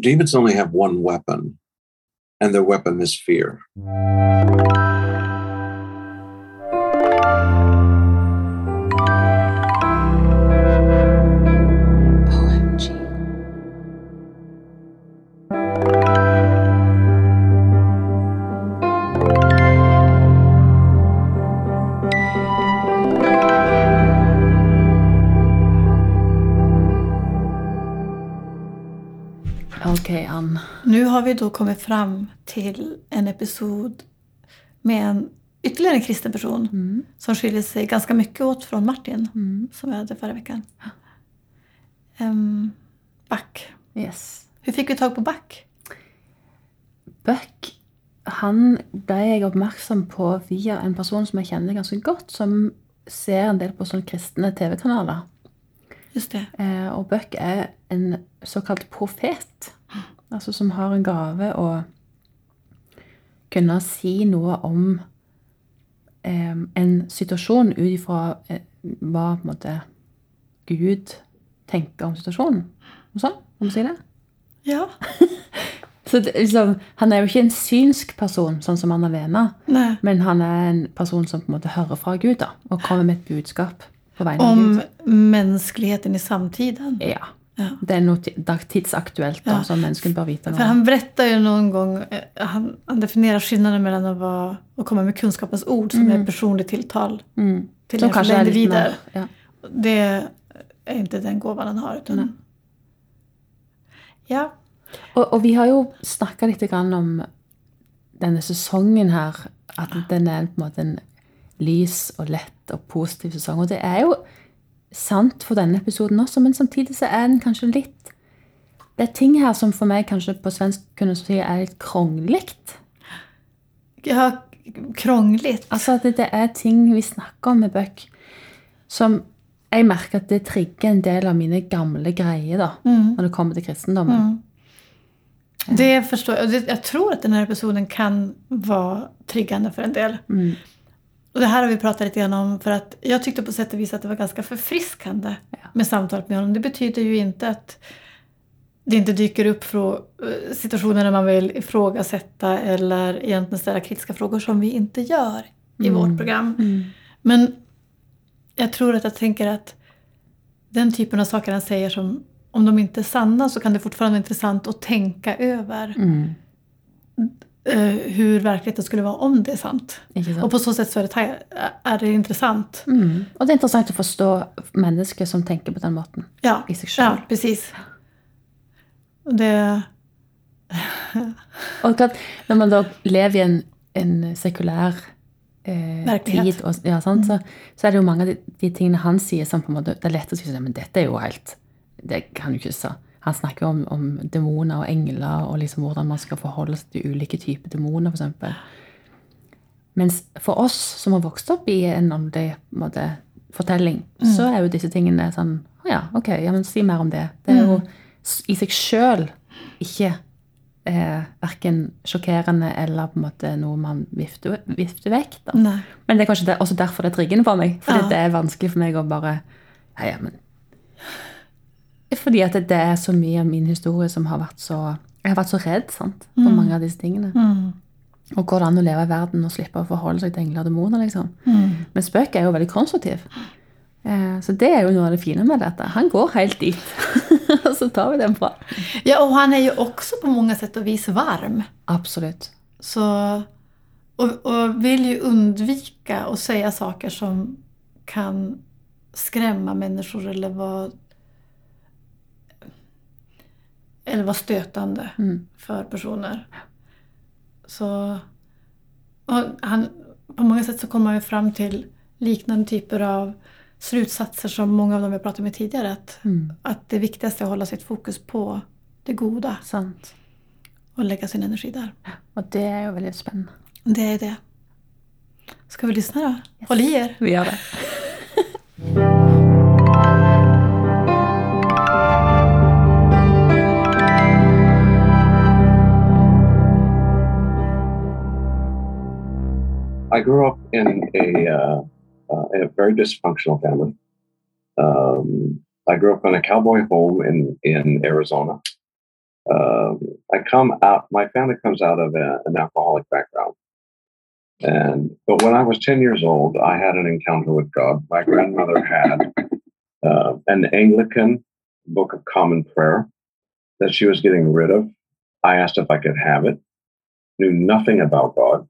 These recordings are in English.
demons only have one weapon, and their weapon is fear. Har vi da kommet fram til en episode med en ytterligere en kristen person Mm. som skiller seg ganske mye åt fra Martin Mm. som vi hadde forrige uke. Um, Back. Yes. Hvordan fikk vi tak på Back? Buck han ble jeg oppmerksom på via en person som jeg kjenner ganske godt, som ser en del på sånne kristne TV-kanaler. Just det. Eh, og Buck er en såkalt profet. Altså som har en gave å kunne si noe om eh, en situasjon ut ifra eh, hva på en måte Gud tenker om situasjonen. Og sånn, Kan man si det? Ja. Så det, liksom, han er jo ikke en synsk person, sånn som Anna Vena. Nei. Men han er en person som på en måte hører fra Gud da, og kommer med et budskap på vegne av Gud. Om menneskeligheten i samtiden. Ja. Ja. Det er noe tidsaktuelt da, Ja. som menneskene bør vite noe For han berättar jo noen gång, eh, han, han definierar forskjellen mellom å, være, å komme med kunnskapens ord som er personlig tiltal Mm. en Som enskilda kanskje er litt individer. mer ja. Det er ikke den gåvan han har. Utan, ja. og, og vi har jo snakka litt grann om denne sesongen her. At den er på en måte en lys og lett og positiv sesong. Og det er jo sant for denne episoden også, men samtidig så er den kanskje litt Det er ting her som for meg kanskje på svensk kunne si er litt kronglete. ja, krångligt. Altså at det, det er ting vi snakker om med Buck som jeg merker at det trigger en del av mine gamle greier da, Mm. når det kommer til kristendommen. Mm. Det forstår jeg. Jeg tror at denne episoden kan være triggende for en del. Mm. Och det här har vi pratat lite grann om för att jag tyckte på sätt och vis att det var ganska förfriskande Ja. med samtalet med honom. Det betyder ju inte att det inte dyker upp eh, situationer där man vill ifrågasätta eller egentligen ställa kritiska frågor som vi inte gör i Mm. vårt program. Mm. Men jag tror att jag tänker att den typen av saker han säger som om de inte är sanna så kan det fortfarande vara intressant att tänka över Mm. Eh, hur verkligheten skulle vara om det är sant. Sant? Och på så sätt så är det, är det intressant. Mm. Og det er interessant å forstå mennesker som tenker på den måten Ja, i sig själv. ja precis. Det, Og att når man da lever i en, en sekulær eh, tid, og, ja, sant, så, så er det jo mange av de, de tingene han sier som på en måte, det er lett å si sånn, men dette er jo helt, det kan du ikke si. Han snakker om, om demoner og engler, og liksom hvordan man skal forholde seg til ulike typer demoner, eksempel. Mens for oss som har vokst opp i en åndelig fortelling, mm. så er jo disse tingene sånn, «Å ja, ok, ja, men si mer om det. Det er jo i seg selv ikke eh, hverken sjokkerende eller på en måte noe man vifter, vifter vekk. Da. Men det er kanskje det, også derfor det er triggende for meg. Fordi Ja. det er vanskelig for meg å bare ja, ja, men Fordi at det, er så mye av min historie som har vært så Jeg har vært så redd sant, for mange av disse tingene. Mm. Og går det an å leve i verden og slippe å forholde seg til engler og demoner? liksom? Mm. Men spøk er jo veldig konstruktiv. Eh, så det er jo noe av det fine med dette. Han går helt dit. og så tar vi den fra. Ja, og han er jo også på mange sett og vis varm. Absolutt. Så, og, og vil jo unnvike å si saker som kan skremme mennesker eller vara, eller var stötande Mm. för personer. Så han, på mange sätt så kommer han ju fram til liknande typer av slutsatser som många av dem vi pratat med tidligere. Att, Mm. att det viktigaste är att hålla sitt fokus på det gode. Sant. Og legge sin energi der. Og det er jo veldig spennende. Det er det. Ska vi lyssna Yes. Håll i er. Vi gjør det. I grew up in a, uh, uh, in a very dysfunctional family. Um, I grew up in a cowboy home in in Arizona. Um, I come out. My family comes out of a, an alcoholic background, and but when I was ten years old, I had an encounter with God. My grandmother had uh, an Anglican Book of Common Prayer that she was getting rid of. I asked if I could have it. Knew nothing about God,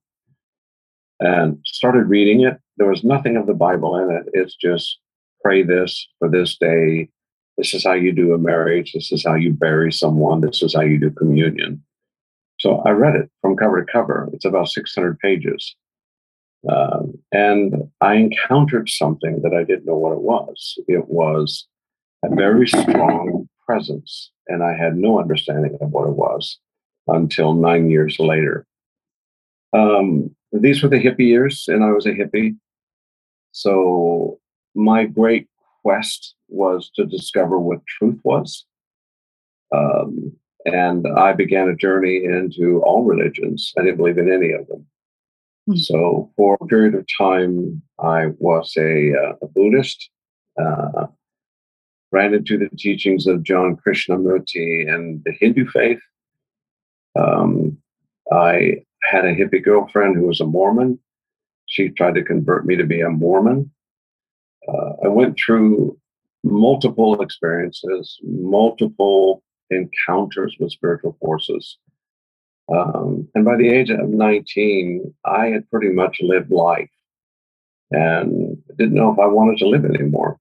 and started reading it. There was nothing of the Bible in it. It's just pray this for this day. This is how you do a marriage. This is how you bury someone. This is how you do communion. So I read it from cover to cover. It's about 600 pages. Um, and I encountered something that I didn't know what it was. It was a very strong presence, and I had no understanding of what it was until nine years later. Um, these were the hippie years, and I was a hippie. So my great quest was to discover what truth was. Um, and I began a journey into all religions. I didn't believe in any of them. Mm-hmm. So for a period of time, I was a, uh, a Buddhist, uh, ran into the teachings of John Krishnamurti and the Hindu faith. Um, I had a hippie girlfriend who was a Mormon. She tried to convert me to be a Mormon uh, I went through multiple experiences, multiple encounters with spiritual forces. Um, and by the age of 19, I had pretty much lived life and didn't know if I wanted to live anymore.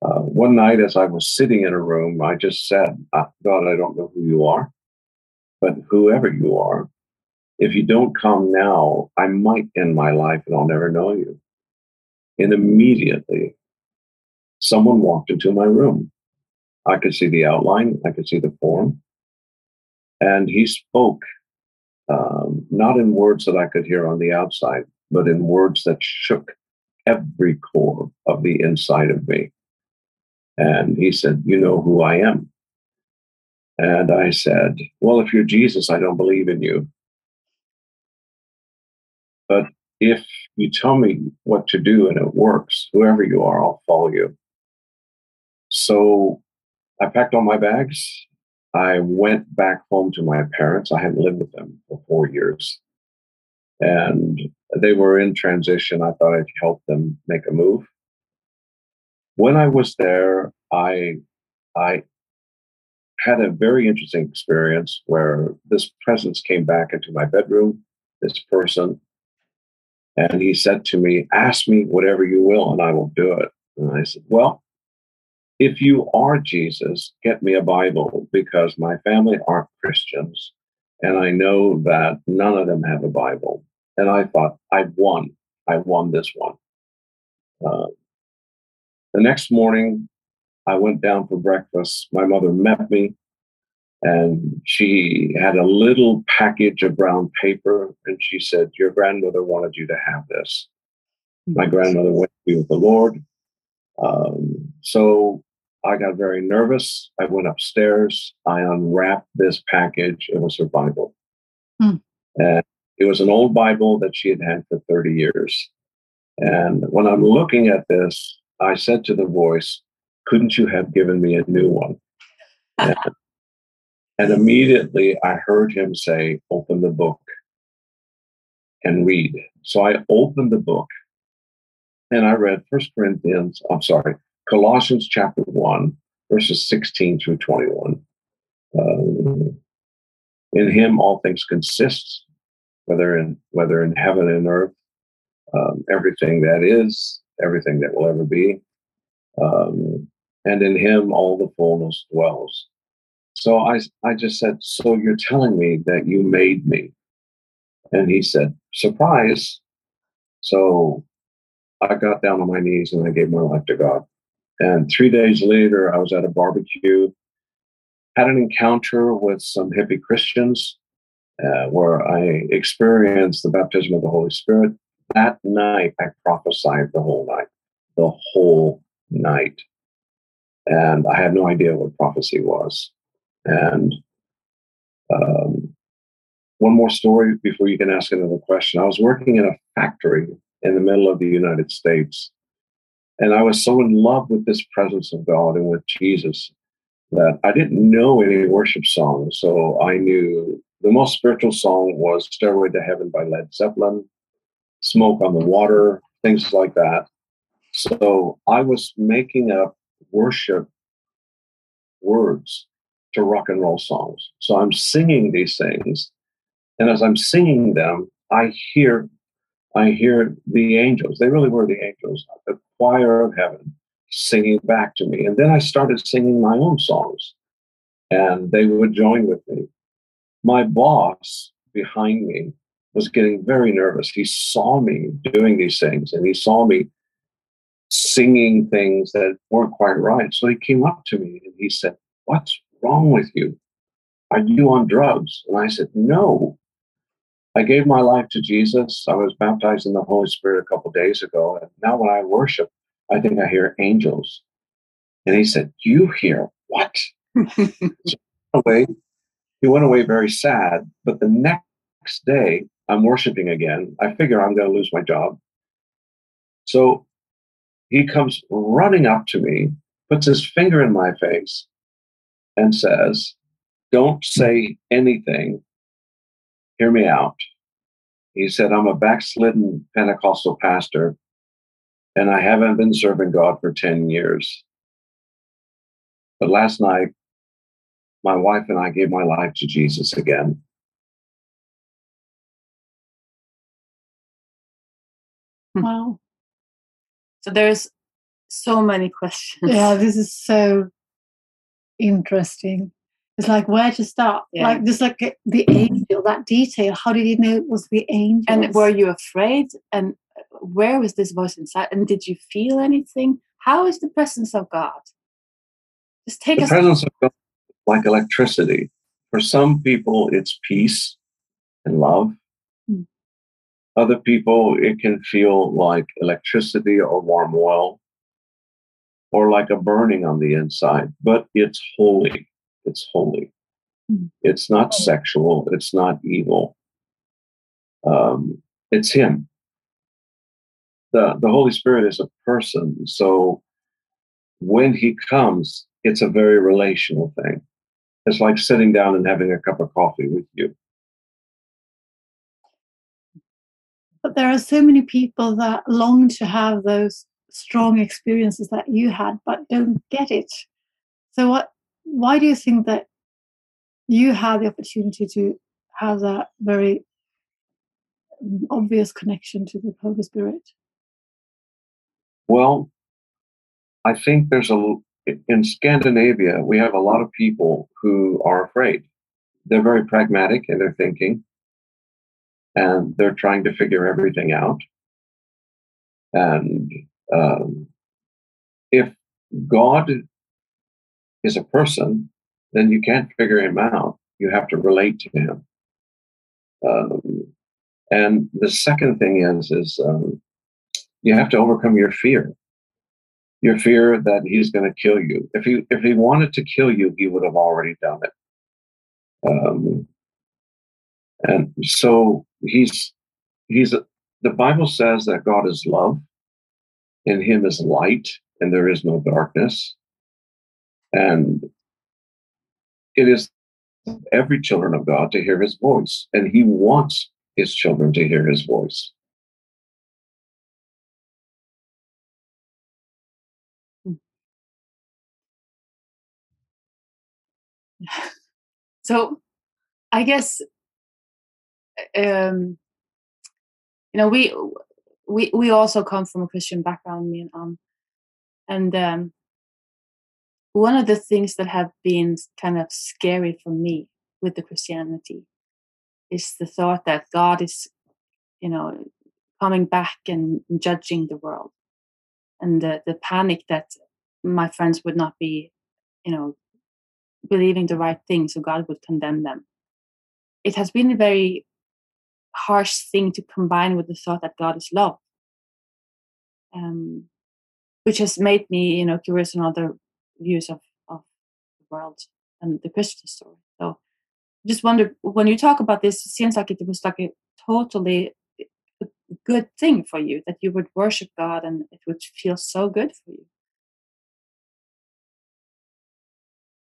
Uh, one night, as I was sitting in a room, I just said, ah, God, I don't know who you are, but whoever you are, if you don't come now, I might end my life and I'll never know you. And immediately, someone walked into my room. I could see the outline, I could see the form. And he spoke, um, not in words that I could hear on the outside, but in words that shook every core of the inside of me. And he said, You know who I am. And I said, Well, if you're Jesus, I don't believe in you. But if you tell me what to do and it works, whoever you are, I'll follow you. So I packed all my bags. I went back home to my parents. I hadn't lived with them for four years. And they were in transition. I thought I'd help them make a move. When I was there, I I had a very interesting experience where this presence came back into my bedroom. This person and he said to me, Ask me whatever you will, and I will do it. And I said, Well, if you are Jesus, get me a Bible because my family aren't Christians. And I know that none of them have a Bible. And I thought, I won. I won this one. Uh, the next morning, I went down for breakfast. My mother met me and she had a little package of brown paper and she said your grandmother wanted you to have this. My grandmother went to be with the lord. Um, so i got very nervous. I went upstairs. I unwrapped this package. It was her bible. Hmm. and it was an old bible that she had had for 30 years. And when i'm looking at this i said to the voice couldn't you have given me a new one and immediately I heard him say, Open the book and read. So I opened the book and I read First Corinthians, I'm sorry, Colossians chapter 1, verses 16 through 21. Um, in him all things consist, whether in whether in heaven and earth, um, everything that is, everything that will ever be. Um, and in him all the fullness dwells. So I, I just said, So you're telling me that you made me? And he said, Surprise. So I got down on my knees and I gave my life to God. And three days later, I was at a barbecue, had an encounter with some hippie Christians uh, where I experienced the baptism of the Holy Spirit. That night, I prophesied the whole night, the whole night. And I had no idea what prophecy was. And um, one more story before you can ask another question. I was working in a factory in the middle of the United States, and I was so in love with this presence of God and with Jesus that I didn't know any worship songs. So I knew the most spiritual song was Stairway to Heaven by Led Zeppelin, Smoke on the Water, things like that. So I was making up worship words to rock and roll songs. So I'm singing these things. And as I'm singing them, I hear I hear the angels. They really were the angels, the choir of heaven singing back to me. And then I started singing my own songs, and they would join with me. My boss behind me was getting very nervous. He saw me doing these things, and he saw me singing things that weren't quite right. So he came up to me and he said, What's wrong with you? Are you on drugs? And I said, No. I gave my life to Jesus. I was baptized in the Holy Spirit a couple days ago. And now when I worship, I think I hear angels. And he said, You hear what? so away, he went away very sad. But the next day, I'm worshiping again. I figure I'm going to lose my job. So he comes running up to me, puts his finger in my face, and says, Don't say anything. Hear me out. He said, I'm a backslidden Pentecostal pastor and I haven't been serving God for 10 years. But last night, my wife and I gave my life to Jesus again. Hmm. Wow. So there's so many questions. Yeah, this is so interesting. It's like where to start. Yeah. Like just like the angel, that detail. How did he know it was the angel? And were you afraid? And where was this voice inside? And did you feel anything? How is the presence of God? Just take the us. presence of God like electricity. For some people, it's peace and love. Hmm. Other people, it can feel like electricity or warm oil or like a burning on the inside, but it's holy. It's holy. Hmm. It's not sexual. It's not evil. Um, it's Him the, the Holy Spirit is a person. So when he comes, it's a very relational thing. It's like sitting down and having a cup of coffee with you. But there are so many people that long to have those strong experiences that you had, but don't get it. So, what? Why do you think that you had the opportunity to have that very obvious connection to the Holy Spirit? Well, I think there's a in Scandinavia we have a lot of people who are afraid. They're very pragmatic in their thinking, and they're trying to figure everything out. And um, if God is a person, then you can't figure him out. You have to relate to him. Um, and the second thing is is um, you have to overcome your fear. Your fear that he's going to kill you. If he if he wanted to kill you, he would have already done it. Um, and so he's he's the Bible says that God is love, in Him is light, and there is no darkness. And it is every children of God to hear His voice, and He wants His children to hear His voice. so I guess um, you know we we we also come from a Christian background, me and um, and um, one of the things that have been kind of scary for me with the Christianity is the thought that God is, you know, coming back and judging the world, and the the panic that my friends would not be, you know, believing the right thing, so God would condemn them. It has been a very harsh thing to combine with the thought that God is love, um, which has made me, you know, curious on other views of, of the world and the Christian story. So, just wonder when you talk about this, it seems like it was like a totally good thing for you that you would worship God and it would feel so good for you.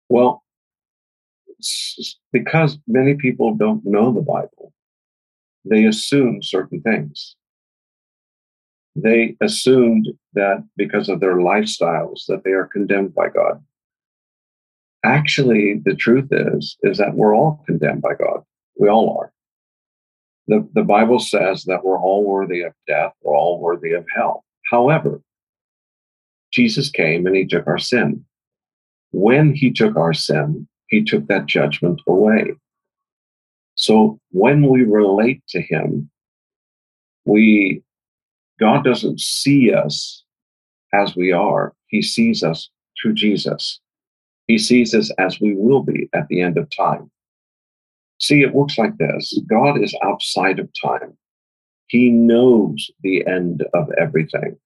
Well, because many people don't know the Bible, they assume certain things. They assumed that because of their lifestyles that they are condemned by God. Actually, the truth is is that we're all condemned by God. We all are. The, the Bible says that we're all worthy of death, we're all worthy of hell. However, Jesus came and he took our sin. When he took our sin, he took that judgment away. So when we relate to him, we God doesn't see us as we are. He sees us through Jesus. He sees us as we will be at the end of time. See, it works like this God is outside of time, He knows the end of everything.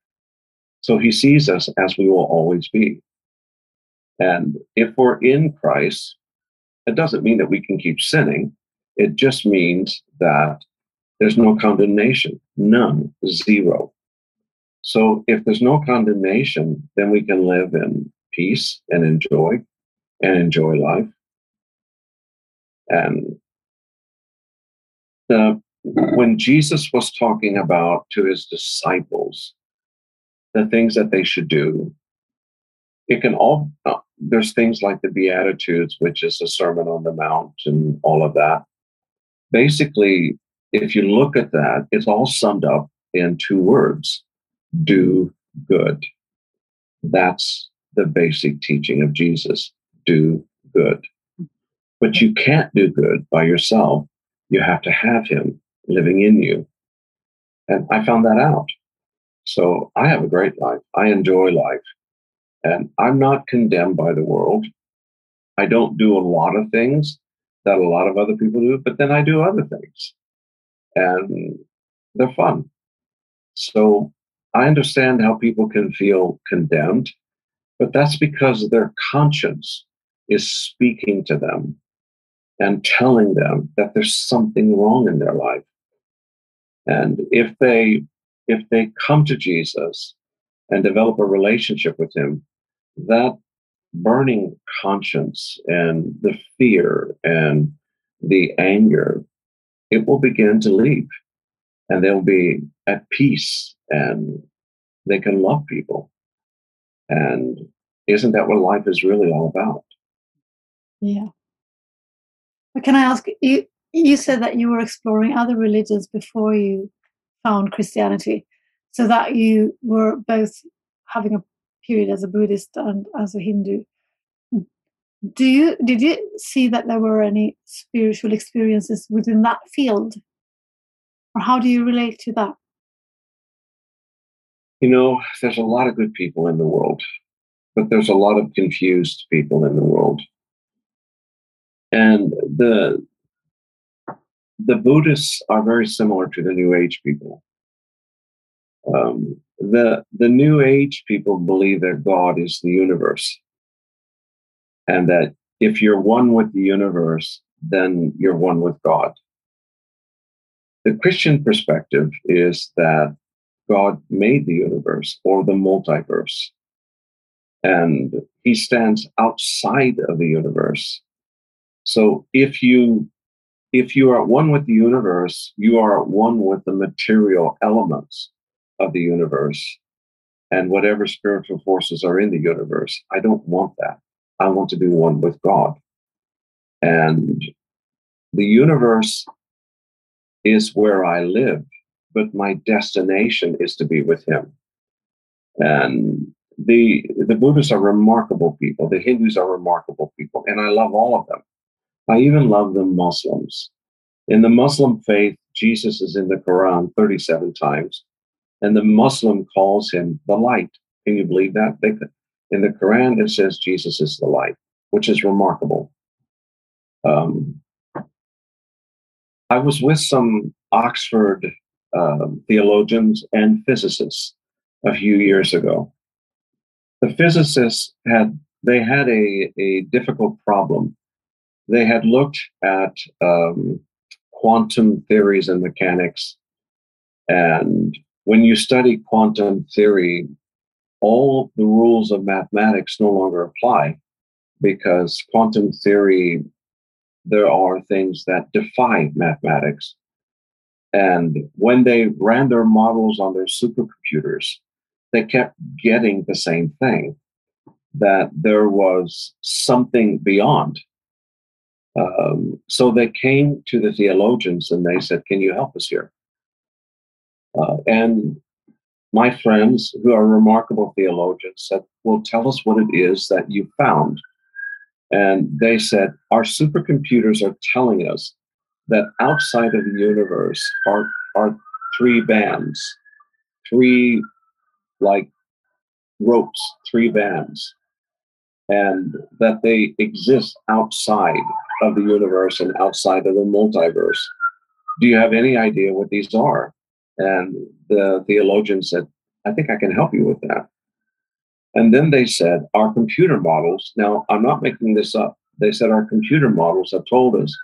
So He sees us as we will always be. And if we're in Christ, it doesn't mean that we can keep sinning. It just means that there's no condemnation, none, zero. So if there's no condemnation, then we can live in peace and enjoy and enjoy life. And the, when Jesus was talking about to his disciples the things that they should do, it can all, uh, there's things like the Beatitudes, which is a Sermon on the Mount and all of that. Basically, if you look at that, it's all summed up in two words do good. That's the basic teaching of Jesus do good. But you can't do good by yourself. You have to have Him living in you. And I found that out. So I have a great life. I enjoy life. And I'm not condemned by the world. I don't do a lot of things that a lot of other people do, but then I do other things. And they're fun. So I understand how people can feel condemned, but that's because their conscience is speaking to them and telling them that there's something wrong in their life. And if they if they come to Jesus and develop a relationship with him, that burning conscience and the fear and the anger, it will begin to leave and they'll be at peace and they can love people. And isn't that what life is really all about? Yeah. But can I ask you? You said that you were exploring other religions before you found Christianity, so that you were both having a period as a Buddhist and as a Hindu. Do you did you see that there were any spiritual experiences within that field, or how do you relate to that? You know, there's a lot of good people in the world, but there's a lot of confused people in the world. And the the Buddhists are very similar to the New Age people. Um, the the New Age people believe that God is the universe, and that if you're one with the universe, then you're one with God. The Christian perspective is that God made the universe or the multiverse, and He stands outside of the universe. So if you if you are at one with the universe, you are at one with the material elements of the universe and whatever spiritual forces are in the universe. I don't want that. I want to be one with God. And the universe is where I live, but my destination is to be with Him. And the the Buddhists are remarkable people. The Hindus are remarkable people, and I love all of them. I even love the Muslims. In the Muslim faith, Jesus is in the Quran 37 times, and the Muslim calls him the light. Can you believe that? In the Quran, it says Jesus is the light, which is remarkable. Um, I was with some Oxford um, theologians and physicists a few years ago. The physicists had they had a, a difficult problem they had looked at um, quantum theories and mechanics. And when you study quantum theory, all the rules of mathematics no longer apply because quantum theory, there are things that defy mathematics. And when they ran their models on their supercomputers, they kept getting the same thing that there was something beyond. Um, so they came to the theologians and they said, Can you help us here? Uh, and my friends, who are remarkable theologians, said, Well, tell us what it is that you found. And they said, Our supercomputers are telling us that outside of the universe are, are three bands, three like ropes, three bands, and that they exist outside of the universe and outside of the multiverse. Do you have any idea what these are? And the theologian said, I think I can help you with that. And then they said, Our computer models, now I'm not making this up, they said, Our computer models have told us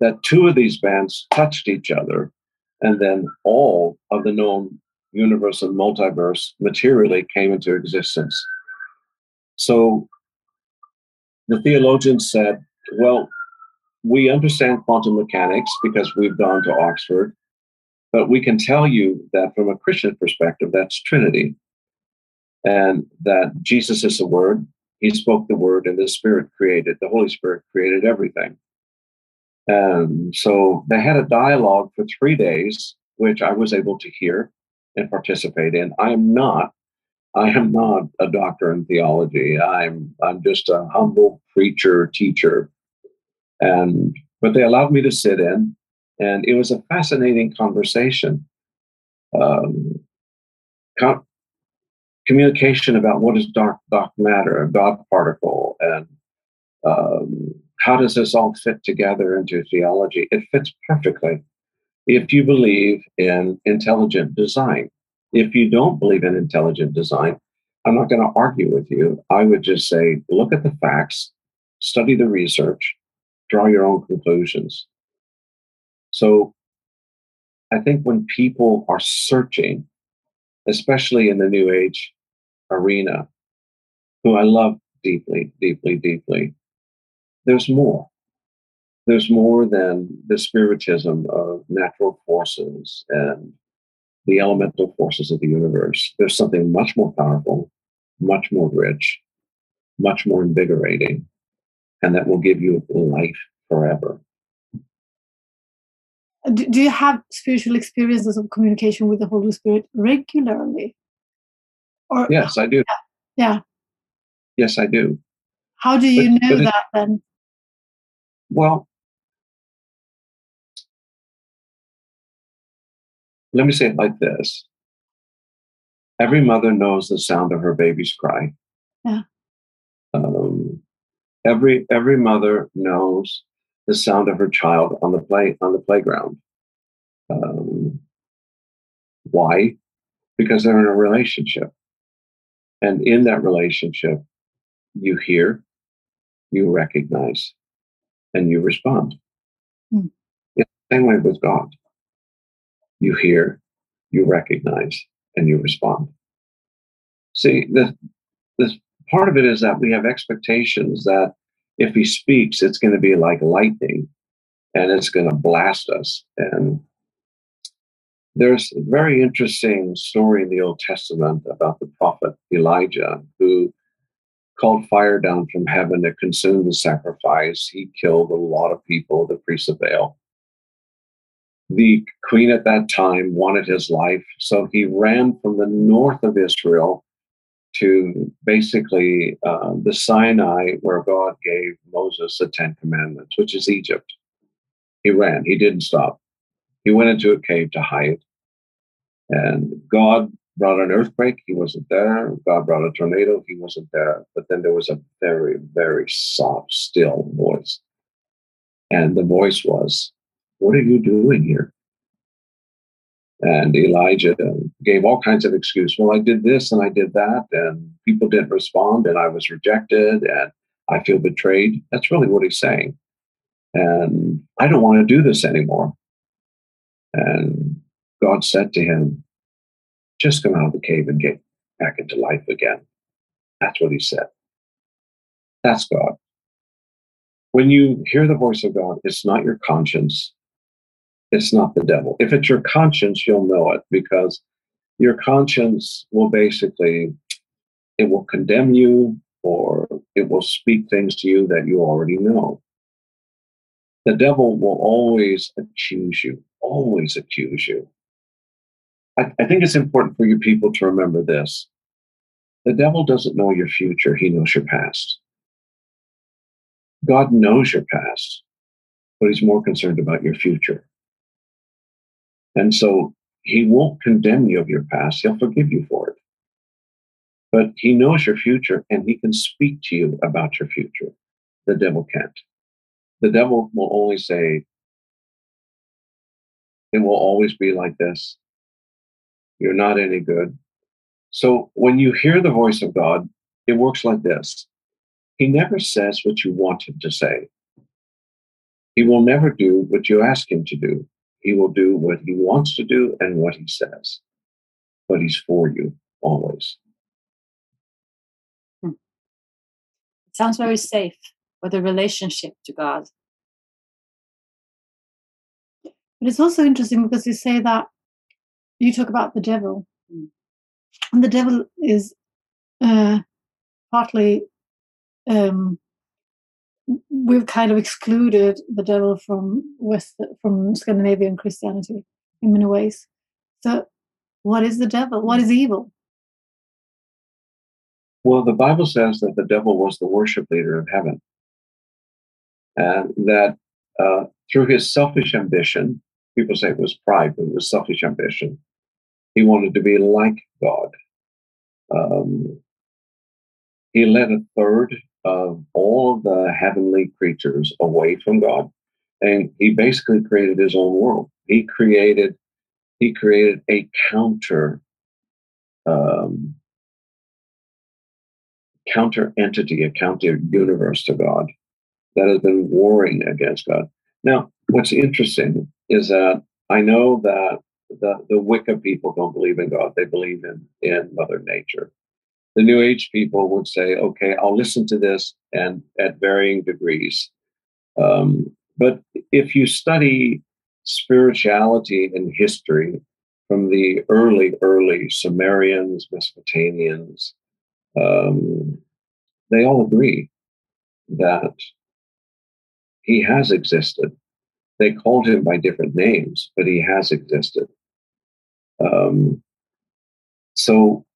that two of these bands touched each other, and then all of the known universe and multiverse materially came into existence. So the theologian said, Well, we understand quantum mechanics because we've gone to Oxford but we can tell you that from a Christian perspective, that's Trinity. And that Jesus is the Word. He spoke the Word, and the Spirit created, the Holy Spirit created everything. And so they had a dialogue for three days, which I was able to hear and participate in. I am not, I am not a doctor in theology. I'm I'm just a humble preacher, teacher. And but they allowed me to sit in and it was a fascinating conversation. Um, com- communication about what is dark dark matter, a God particle, and um, how does this all fit together into theology? It fits perfectly if you believe in intelligent design. If you don't believe in intelligent design, I'm not going to argue with you. I would just say, look at the facts, study the research, draw your own conclusions. So I think when people are searching, especially in the New Age arena, who I love deeply, deeply, deeply, there's more. There's more than the spiritism of natural forces and the elemental forces of the universe. There's something much more powerful, much more rich, much more invigorating, and that will give you life forever do, do you have spiritual experiences of communication with the Holy Spirit regularly? Or yes, I do. Yeah. yeah. Yes, I do. How do you but, know but it, that then? Well, let me say it like this every mother knows the sound of her baby's cry. Yeah. Um, every every mother knows the sound of her child on the play on the playground. Um, why? Because they're in a relationship, and in that relationship, you hear, you recognize, and you respond. It's the same way with God. You hear, you recognize, and you respond. See, the, this part of it is that we have expectations that if he speaks, it's going to be like lightning and it's going to blast us. And there's a very interesting story in the Old Testament about the prophet Elijah who called fire down from heaven to consume the sacrifice. He killed a lot of people, the priests of Baal. The queen at that time wanted his life, so he ran from the north of Israel to basically uh, the Sinai, where God gave Moses the Ten Commandments, which is Egypt. He ran, he didn't stop. He went into a cave to hide. And God brought an earthquake, he wasn't there. God brought a tornado, he wasn't there. But then there was a very, very soft, still voice. And the voice was, What are you doing here? And Elijah gave all kinds of excuses. Well, I did this and I did that, and people didn't respond, and I was rejected, and I feel betrayed. That's really what he's saying. And I don't want to do this anymore. And God said to him, Just come out of the cave and get back into life again. That's what he said. That's God. when you hear the voice of God, it's not your conscience, it's not the devil. If it's your conscience, you'll know it because your conscience will basically it will condemn you or it will speak things to you that you already know. The devil will always accuse you, always accuse you. I, I think it's important for you people to remember this. The devil doesn't know your future, he knows your past. God knows your past, but he's more concerned about your future. And so he won't condemn you of your past, he'll forgive you for it. But he knows your future and he can speak to you about your future. The devil can't. The devil will only say, it will always be like this. You're not any good. So when you hear the voice of God, it works like this He never says what you want him to say. He will never do what you ask him to do. He will do what he wants to do and what he says. But he's for you always. Hmm. It sounds very safe with a relationship to God. But it's also interesting because you say that you talk about the devil, Mm. and the devil is uh, partly um, we've kind of excluded the devil from West from Scandinavian Christianity in many ways. So, what is the devil? What is evil? Well, the Bible says that the devil was the worship leader of heaven, and that uh, through his selfish ambition, people say it was pride, but it was selfish ambition. He wanted to be like God. Um, he led a third of all of the heavenly creatures away from God, and he basically created his own world. He created he created a counter um, counter entity, a counter universe to God that has been warring against God. Now, what's interesting is that I know that the, the Wicca people don't believe in God, they believe in, in Mother Nature. The New Age people would say, okay, I'll listen to this and at varying degrees. Um, but if you study spirituality and history from the early, early Sumerians, Mesopotamians, um, they all agree that he has existed. They called him by different names, but he has existed. Um, so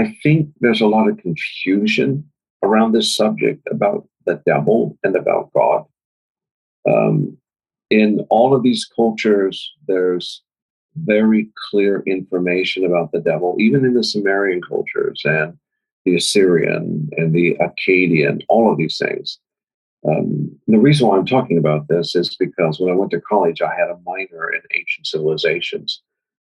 I, think there's a lot of confusion around this subject about the devil and about God. Um, in all of these cultures, there's very clear information about the devil, even in the Sumerian cultures and the Assyrian and the Akkadian, all of these things. Um, the reason why I'm talking about this is because when I went to college, I had a minor in ancient civilizations.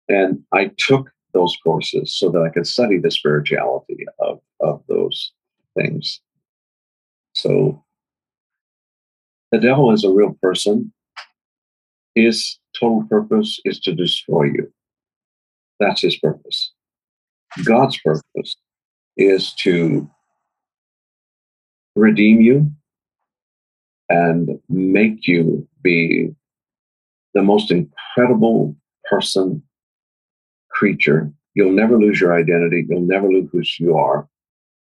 And I took those courses so that I could study the spirituality of, of those things. So the devil is a real person. His total purpose is to destroy you. That's his purpose. God's purpose is to redeem you and make you be the most incredible person, creature. You'll never lose your identity. You'll never lose who you are.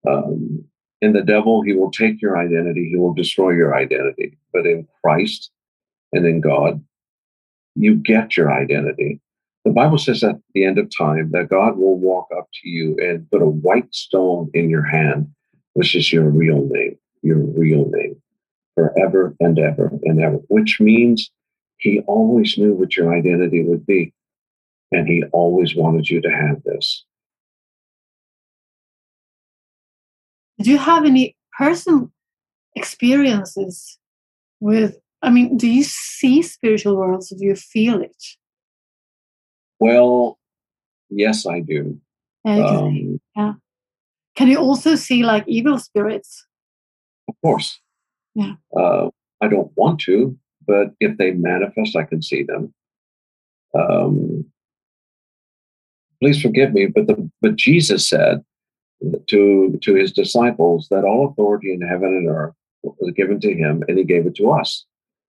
Um, in the devil, he will take your identity, he will destroy your identity. But in Christ and in God, you get your identity. The Bible says at the end of time that God will walk up to you and put a white stone in your hand, which is your real name, your real name, forever and ever and ever, which means he always knew what your identity would be. And he always wanted you to have this. Do you have any personal experiences with? I mean, do you see spiritual worlds? Do you feel it? Well, yes, I do. Um, yeah. Can you also see like evil spirits? of course. Yeah. Uh, I don't want to, but if they manifest, I can see them. Um, please forgive me, but the but Jesus said to to his disciples that all authority in heaven and earth was given to him, and he gave it to us.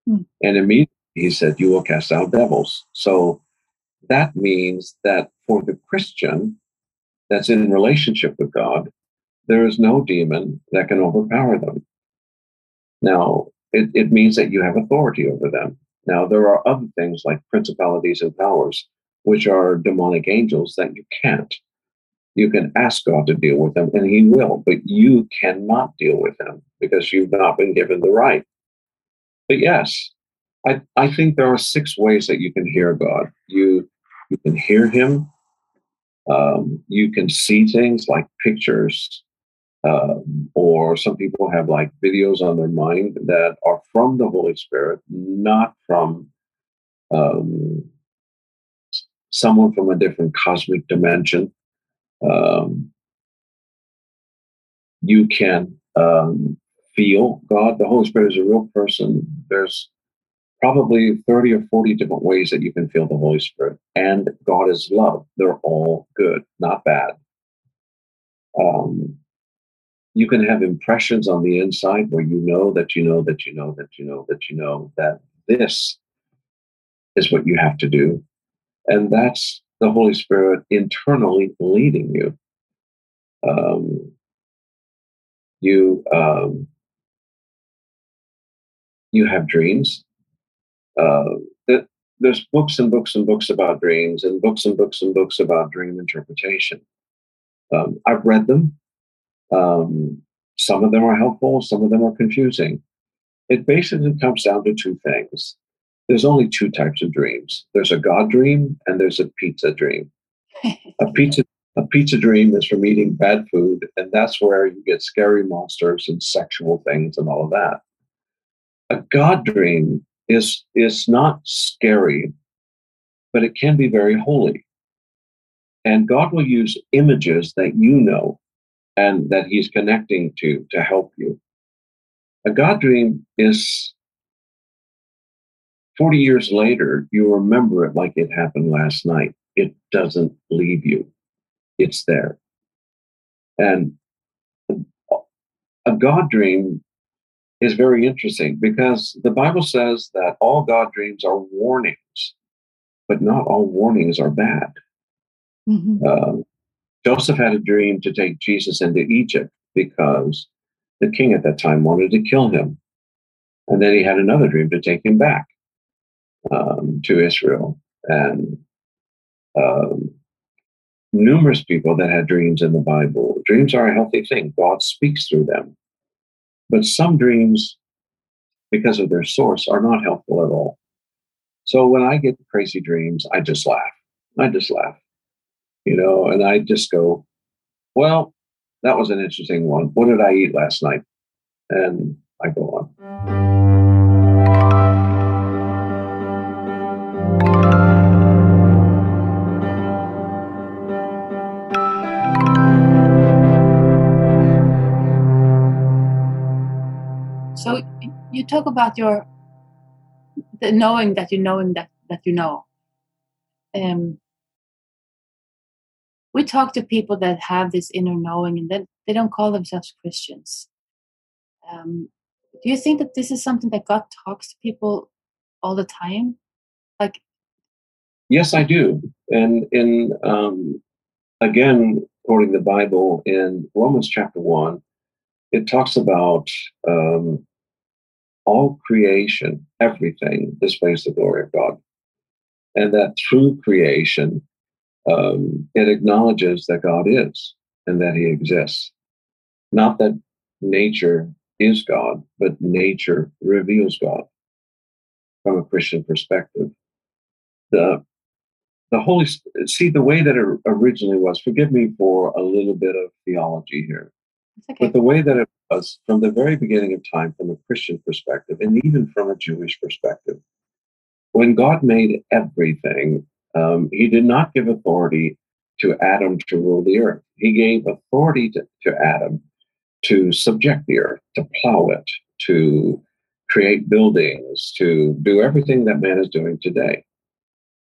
Hmm. And immediately he said, You will cast out devils. So that means that for the Christian that's in relationship with God, there is no demon that can overpower them. Now, it, it means that you have authority over them. Now, there are other things like principalities and powers, which are demonic angels that you can't. You can ask God to deal with them, and He will, but you cannot deal with them because you've not been given the right. But yes, I, I think there are six ways that you can hear God. You you can hear Him. Um, you can see things like pictures, um, or some people have like videos on their mind that are from the Holy Spirit, not from um, someone from a different cosmic dimension. Um, you can um, feel God. The Holy Spirit is a real person. There's probably 30 or 40 different ways that you can feel the Holy Spirit. And God is love. They're all good, not bad. Um, you can have impressions on the inside where you know that you know that you know that you know that you know that this is what you have to do. And that's the Holy Spirit internally leading you. Um, you um, you have dreams. Uh, that there's books and books and books about dreams, and books and books and books about dream interpretation. Um, I've read them. Um, some of them are helpful, some of them are confusing. It basically comes down to two things. There's only two types of dreams. There's a God dream and there's a pizza dream. a pizza a pizza dream is from eating bad food, and that's where you get scary monsters and sexual things and all of that. A God dream is is not scary, but it can be very holy. And God will use images that you know and that he's connecting to to help you. A God dream is 40 years later, you remember it like it happened last night. It doesn't leave you, it's there. And a God dream is very interesting because the Bible says that all God dreams are warnings, but not all warnings are bad. Mm-hmm. Um, Joseph had a dream to take Jesus into Egypt because the king at that time wanted to kill him. And then he had another dream to take him back um, to Israel. And um, numerous people that had dreams in the Bible. Dreams are a healthy thing, God speaks through them. But some dreams, because of their source, are not helpful at all. So when I get crazy dreams, I just laugh. I just laugh you know, and I just go, well, that was an interesting one. What did I eat last night? And I go on. You talk about your the knowing that you knowing that that you know. Um, we talk to people that have this inner knowing and then they don't call themselves Christians. Um, do you think that this is something that God talks to people all the time? Like, yes, I do. And in um, again, quoting the Bible in Romans chapter one, it talks about um, all creation, everything displays the glory of God, and that through creation um, it acknowledges that God is and that He exists. Not that nature is God, but nature reveals God from a Christian perspective. The the Holy see the way that it originally was. Forgive me for a little bit of theology here, okay. but the way that it was from the very beginning of time, from a Christian perspective, and even from a Jewish perspective, when God made everything, um, he did not give authority to Adam to rule the earth. He gave authority to, to Adam to subject the earth, to plow it, to create buildings, to do everything that man is doing today.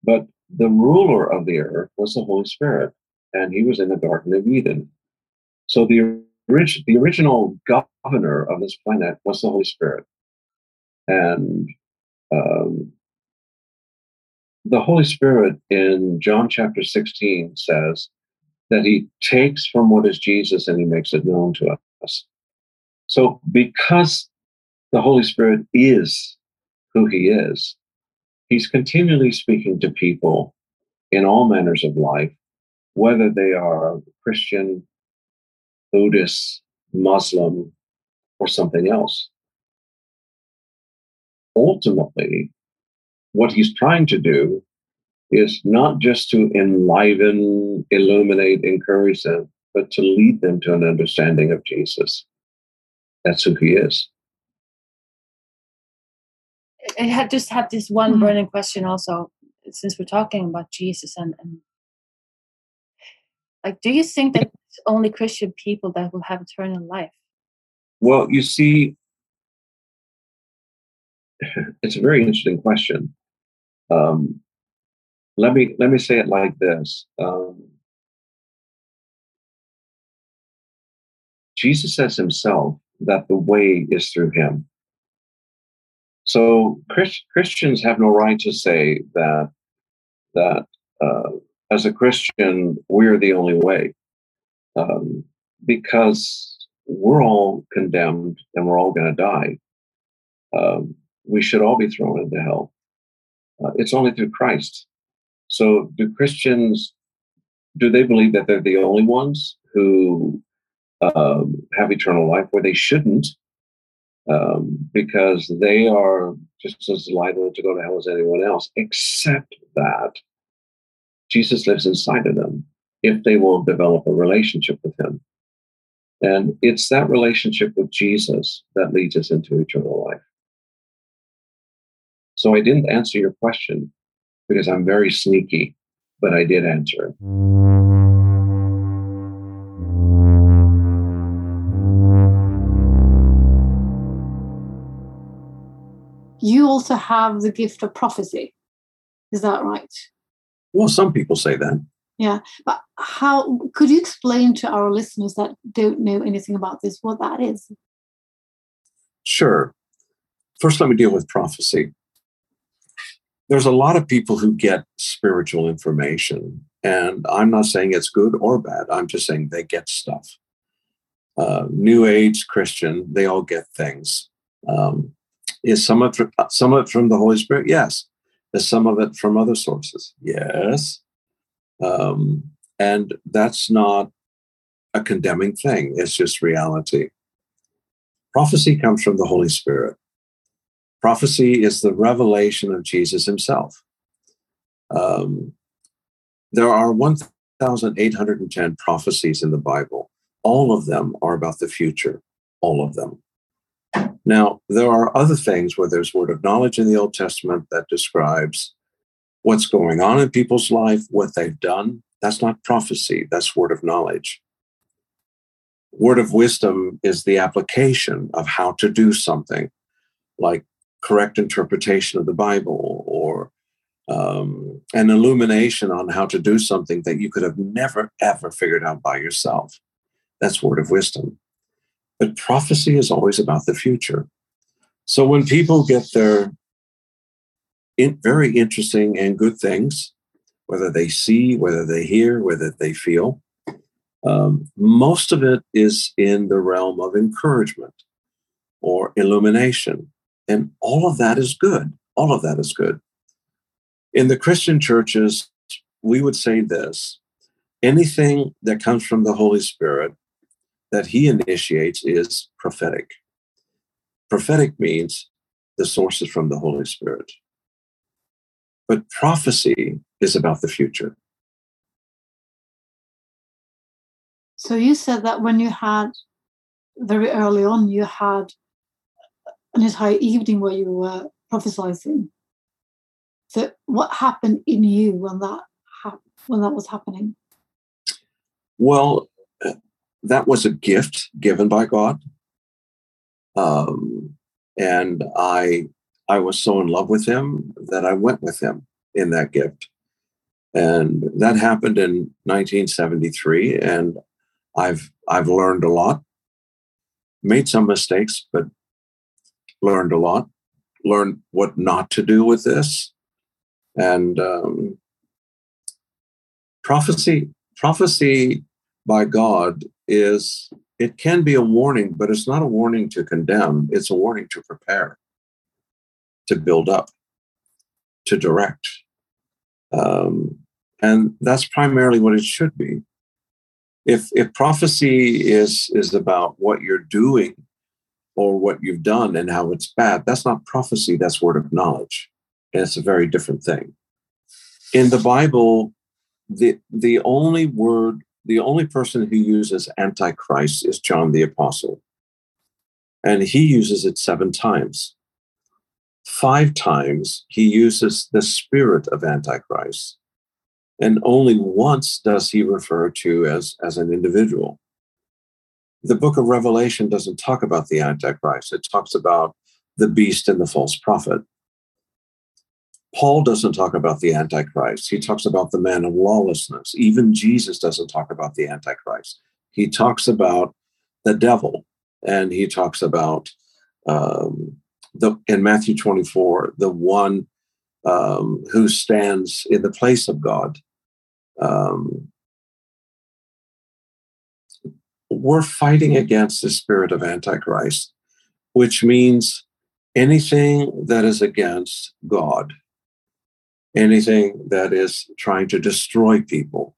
But the ruler of the earth was the Holy Spirit, and he was in the Garden of Eden. So the the original governor of this planet was the Holy Spirit. And um, the Holy Spirit in John chapter 16 says that he takes from what is Jesus and he makes it known to us. So, because the Holy Spirit is who he is, he's continually speaking to people in all manners of life, whether they are Christian, Buddhist, Muslim, or something else. Ultimately, what he's trying to do is not just to enliven, illuminate, encourage them, but to lead them to an understanding of Jesus. That's who he is. I had just had this one Mm. burning question also, since we're talking about Jesus and, and like, do you think that it's only Christian people that will have eternal life? Well, you see, it's a very interesting question. Um, let me let me say it like this: um, Jesus says himself that the way is through him. So Christ, Christians have no right to say that that uh, as a Christian we're the only way, um, because we're all condemned and we're all going to die. Um, we should all be thrown into hell. Uh, it's only through Christ. So, do Christians do they believe that they're the only ones who um, have eternal life where they shouldn't? Um, because they are just as liable to go to hell as anyone else, except that Jesus lives inside of them if they will develop a relationship with Him. And it's that relationship with Jesus that leads us into eternal life. So I didn't answer your question because I'm very sneaky, but I did answer it. You also have the gift of prophecy. Is that right? Well, some people say that. Yeah. But how could you explain to our listeners that don't know anything about this what that is? Sure. First, let me deal with prophecy. There's a lot of people who get spiritual information, and I'm not saying it's good or bad. I'm just saying they get stuff. Uh, New Age Christian, they all get things. Um, is some of it, some of it from the Holy Spirit? Yes. Some of it from other sources? Yes. Um, and that's not a condemning thing. It's just reality. Prophecy comes from the Holy Spirit. Prophecy is the revelation of Jesus himself. Um, there are 1,810 prophecies in the Bible. All of them are about the future, all of them. Now, there are other things where there's word of knowledge in the Old Testament that describes what's going on in people's life, what they've done. That's not prophecy, that's word of knowledge. Word of wisdom is the application of how to do something, like correct interpretation of the Bible or um, an illumination on how to do something that you could have never, ever figured out by yourself. That's word of wisdom. But prophecy is always about the future. So when people get their in, very interesting and good things, whether they see, whether they hear, whether they feel, um, most of it is in the realm of encouragement or illumination. And all of that is good. All of that is good. In the Christian churches, we would say this anything that comes from the Holy Spirit that he initiates is prophetic. Prophetic means the source is from the Holy Spirit. But prophecy is about the future. So you said that when you had very early on, you had an entire evening where you were prophesizing. So what happened in you when that when that was happening? Well, that was a gift given by God. Um, and I I was so in love with him that I went with him in that gift. And that happened in 1973 and I've I've learned a lot made some mistakes, but learned a lot, learned what not to do with this. And um, prophecy, prophecy by God is it can be a warning, but it's not a warning to condemn. It's a warning to prepare, to build up, to direct. Um, and that's primarily what it should be. If, if prophecy is, is about what you're doing or what you've done and how it's bad, that's not prophecy, that's word of knowledge. And it's a very different thing. In the Bible, the, the only word the only person who uses Antichrist is John the Apostle. And he uses it seven times. Five times he uses the spirit of Antichrist. And only once does he refer to as, as an individual. The book of Revelation doesn't talk about the Antichrist, it talks about the beast and the false prophet. Paul doesn't talk about the Antichrist. He talks about the man of lawlessness. Even Jesus doesn't talk about the Antichrist. He talks about the devil, and he talks about um, the in Matthew 24, the one um, who stands in the place of God. Um, we're fighting against the spirit of Antichrist, which means anything that is against God anything that is trying to destroy people,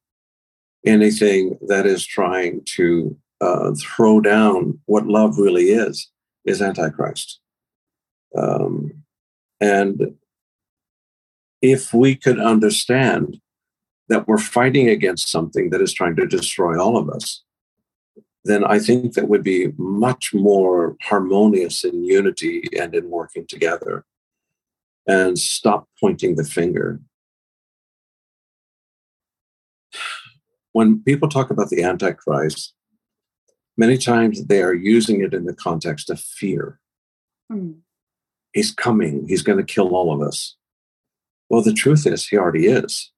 anything that is trying to uh, throw down what love really is, is Antichrist. Um, and if we could understand that we're fighting against something that is trying to destroy all of us, then I think that would be much more harmonious in unity and in working together and stop pointing the finger. When people talk about the Antichrist, many times they are using it in the context of fear. Mm. He's coming, he's going to kill all of us. Well, the truth is, he already is.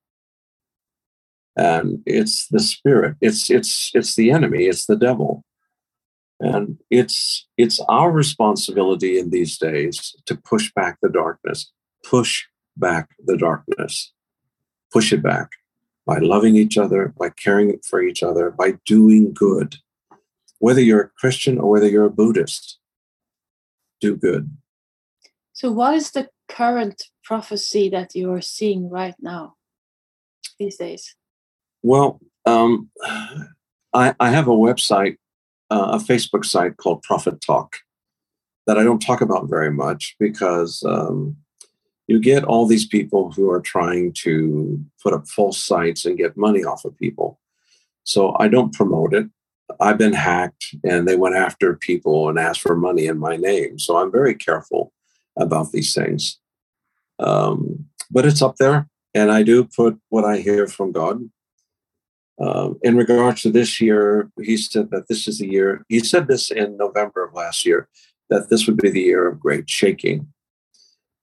And it's the spirit, it's it's it's the enemy, it's the devil. And it's it's our responsibility in these days to push back the darkness, push back the darkness, push it back by loving each other, by caring for each other, by doing good. Whether you're a Christian or whether you're a Buddhist, do good. So, what is the current prophecy that you are seeing right now these days? Well, um, I, I, have a website, uh, a Facebook site called Prophet Talk that I don't talk about very much because um, you get all these people who are trying to put up false sites and get money off of people. So I don't promote it. I've been hacked and they went after people and asked for money in my name. So I'm very careful about these things. Um, but it's up there. And I do put what I hear from God. Um, in regards to this year, he said that this is the year, he said this in November of last year, that this would be the year of great shaking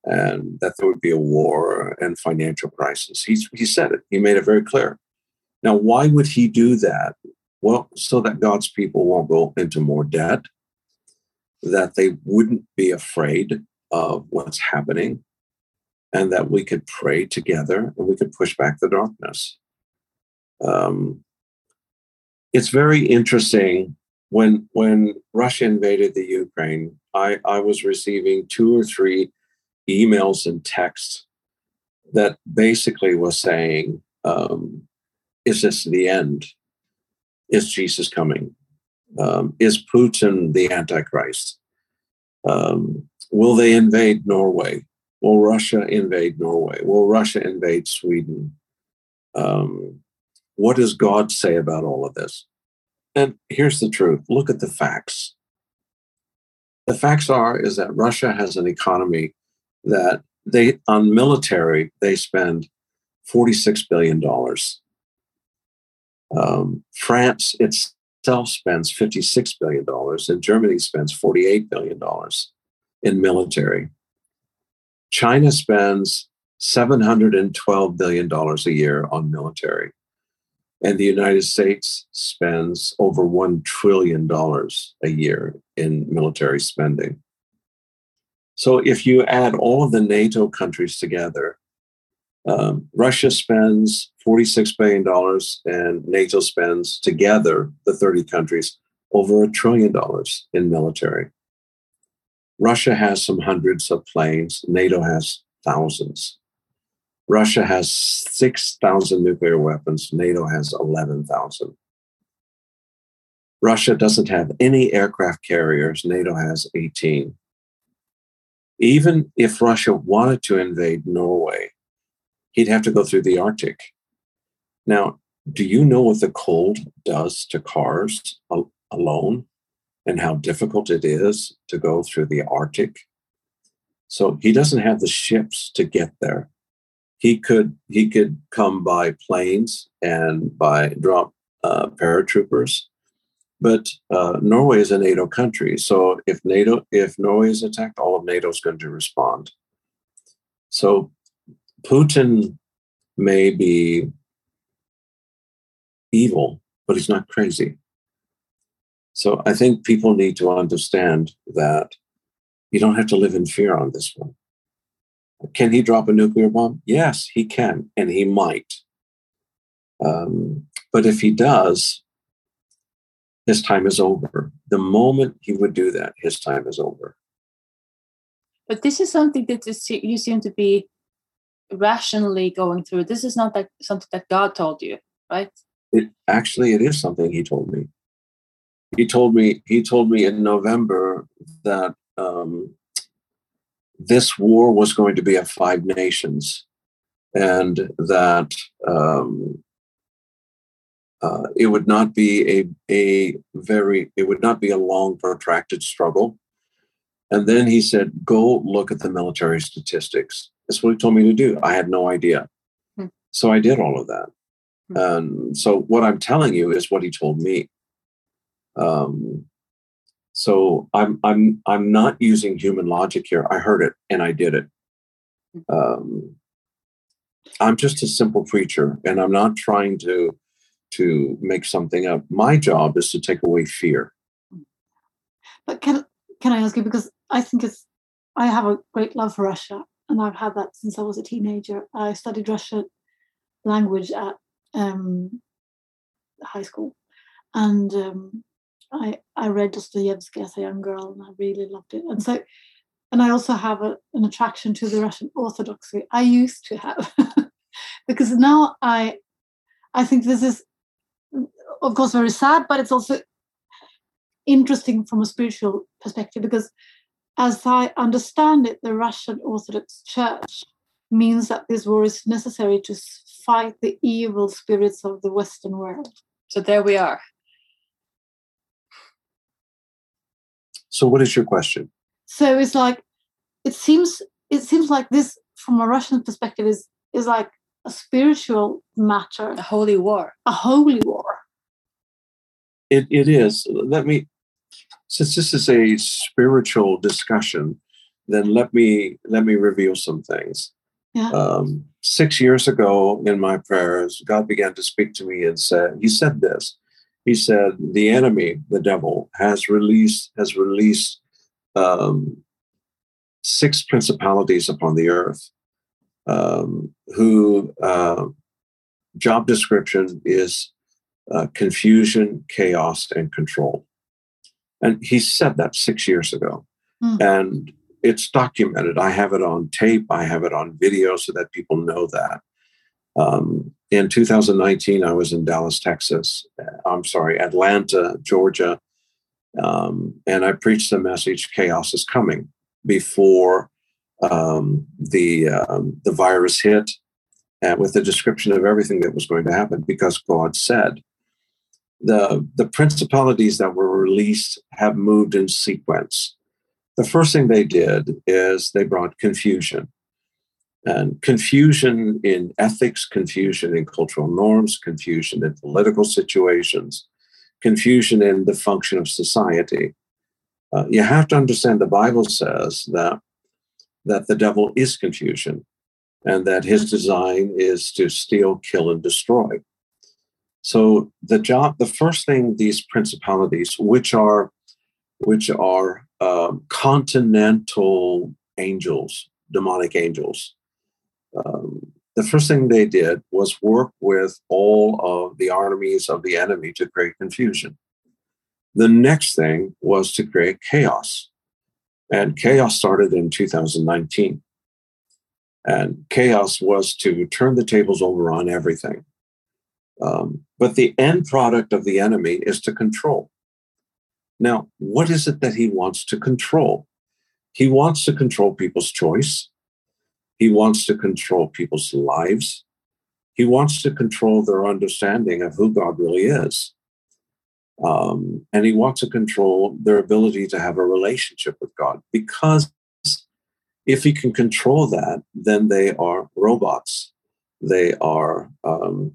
and that there would be a war and financial crisis. He, he said it, he made it very clear. Now, why would he do that? Well, so that God's people won't go into more debt, that they wouldn't be afraid of what's happening, and that we could pray together and we could push back the darkness. Um, it's very interesting when when Russia invaded the Ukraine. I, I was receiving two or three emails and texts that basically was saying, um, is this the end? Is Jesus coming? Um, is Putin the Antichrist? Um, will they invade Norway? Will Russia invade Norway? Will Russia invade Sweden? Um, what does God say about all of this? And here's the truth look at the facts. The facts are is that Russia has an economy that they on military they spend 46 billion dollars. Um, France itself spends 56 billion dollars, and Germany spends 48 billion dollars in military. China spends 712 billion dollars a year on military, And the United States spends over $1 trillion a year in military spending. So if you add all of the NATO countries together, um, Russia spends $46 billion and NATO spends together, the 30 countries, over a trillion dollars in military. Russia has some hundreds of planes, NATO has thousands. Russia has 6,000 nuclear weapons, NATO has 11,000. Russia doesn't have any aircraft carriers, NATO has 18. Even if Russia wanted to invade Norway, he'd have to go through the Arctic. Now, do you know what the cold does to cars alone and how difficult it is to go through the Arctic? So he doesn't have the ships to get there. He could he could come by planes and by drop uh, paratroopers, but uh, Norway is a NATO country. So if NATO if Norway is attacked, all of NATO is going to respond. So Putin may be evil, but he's not crazy. So I think people need to understand that you don't have to live in fear on this one. Can he drop a nuclear bomb? Yes, he can, and he might. Um, but if he does, his time is over. The moment he would do that, his time is over. But this is something that you seem to be rationally going through. This is not like something that God told you, right? It actually it is something He told me. He told me he told me in November that um, this war was going to be of five nations, and that um, uh, it would not be a a very it would not be a long protracted struggle. And then he said, "Go look at the military statistics." That's what he told me to do. I had no idea, hmm. so I did all of that. Hmm. And so, what I'm telling you is what he told me. Um, so I'm I'm I'm not using human logic here. I heard it and I did it. Um, I'm just a simple preacher, and I'm not trying to to make something up. My job is to take away fear. But can can I ask you because I think it's I have a great love for Russia, and I've had that since I was a teenager. I studied Russian language at um, high school, and um, I, I read Dostoevsky as a young girl and I really loved it. And so, and I also have a, an attraction to the Russian Orthodoxy. I used to have, because now I, I think this is, of course, very sad, but it's also interesting from a spiritual perspective because, as I understand it, the Russian Orthodox Church means that this war is necessary to fight the evil spirits of the Western world. So there we are. So, what is your question? So it's like it seems it seems like this, from a Russian perspective, is is like a spiritual matter, a holy war, a holy war. It it is. Let me, since this is a spiritual discussion, then let me let me reveal some things. Yeah. Um, six years ago, in my prayers, God began to speak to me and said, He said this he said the enemy, the devil, has released has released um, six principalities upon the earth, um, who uh, job description is uh, confusion, chaos, and control. And he said that six years ago, mm. and it's documented. I have it on tape. I have it on video so that people know that. Um, in 2019, I was in Dallas, Texas. I'm sorry, Atlanta, Georgia. Um, and I preached the message chaos is coming before um, the, um, the virus hit and with a description of everything that was going to happen because God said. The, the principalities that were released have moved in sequence. The first thing they did is they brought confusion and confusion in ethics, confusion in cultural norms, confusion in political situations, confusion in the function of society. Uh, you have to understand the Bible says that, that the devil is confusion and that his design is to steal, kill, and destroy. So the job, the first thing these principalities, which are which are um, continental angels, demonic angels, um, the first thing they did was work with all of the armies of the enemy to create confusion. The next thing was to create chaos. And chaos started in 2019. And chaos was to turn the tables over on everything. Um, but the end product of the enemy is to control. Now, what is it that he wants to control? He wants to control people's choice. He wants to control people's lives. He wants to control their understanding of who God really is. Um, and he wants to control their ability to have a relationship with God because if he can control that, then they are robots. They are um,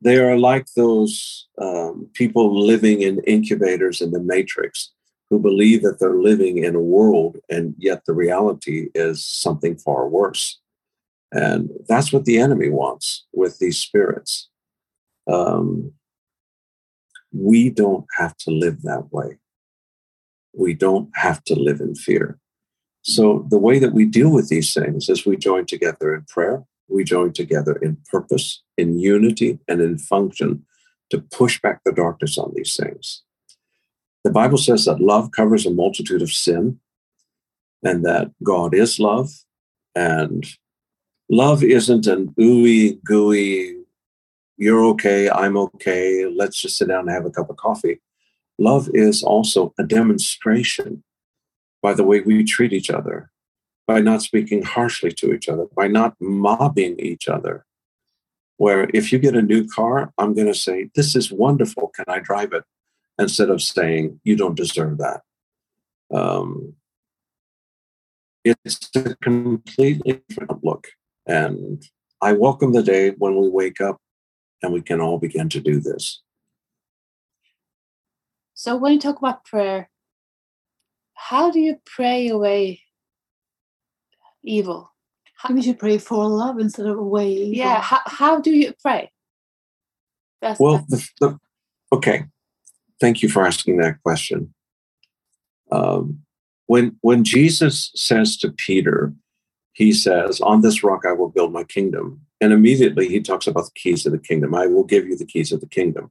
they are like those um, people living in incubators in the matrix who believe that they're living in a world and yet the reality is something far worse. And that's what the enemy wants with these spirits. Um, we don't have to live that way. We don't have to live in fear. So, the way that we deal with these things is we join together in prayer, we join together in purpose, in unity, and in function to push back the darkness on these things. The Bible says that love covers a multitude of sin and that God is love. And love isn't an ooey gooey, you're okay, I'm okay, let's just sit down and have a cup of coffee. Love is also a demonstration by the way we treat each other, by not speaking harshly to each other, by not mobbing each other. Where if you get a new car, I'm going to say, This is wonderful. Can I drive it? Instead of saying, You don't deserve that. Um, it's a completely different look. And I welcome the day when we wake up and we can all begin to do this. So, when you talk about prayer, how do you pray away evil? How, we should pray for love instead of away evil. Yeah, how, how do you pray? That's, well, that's... The, the, okay. Thank you for asking that question. Um, when when Jesus says to Peter, he says, "On this rock I will build my kingdom," and immediately he talks about the keys of the kingdom. I will give you the keys of the kingdom.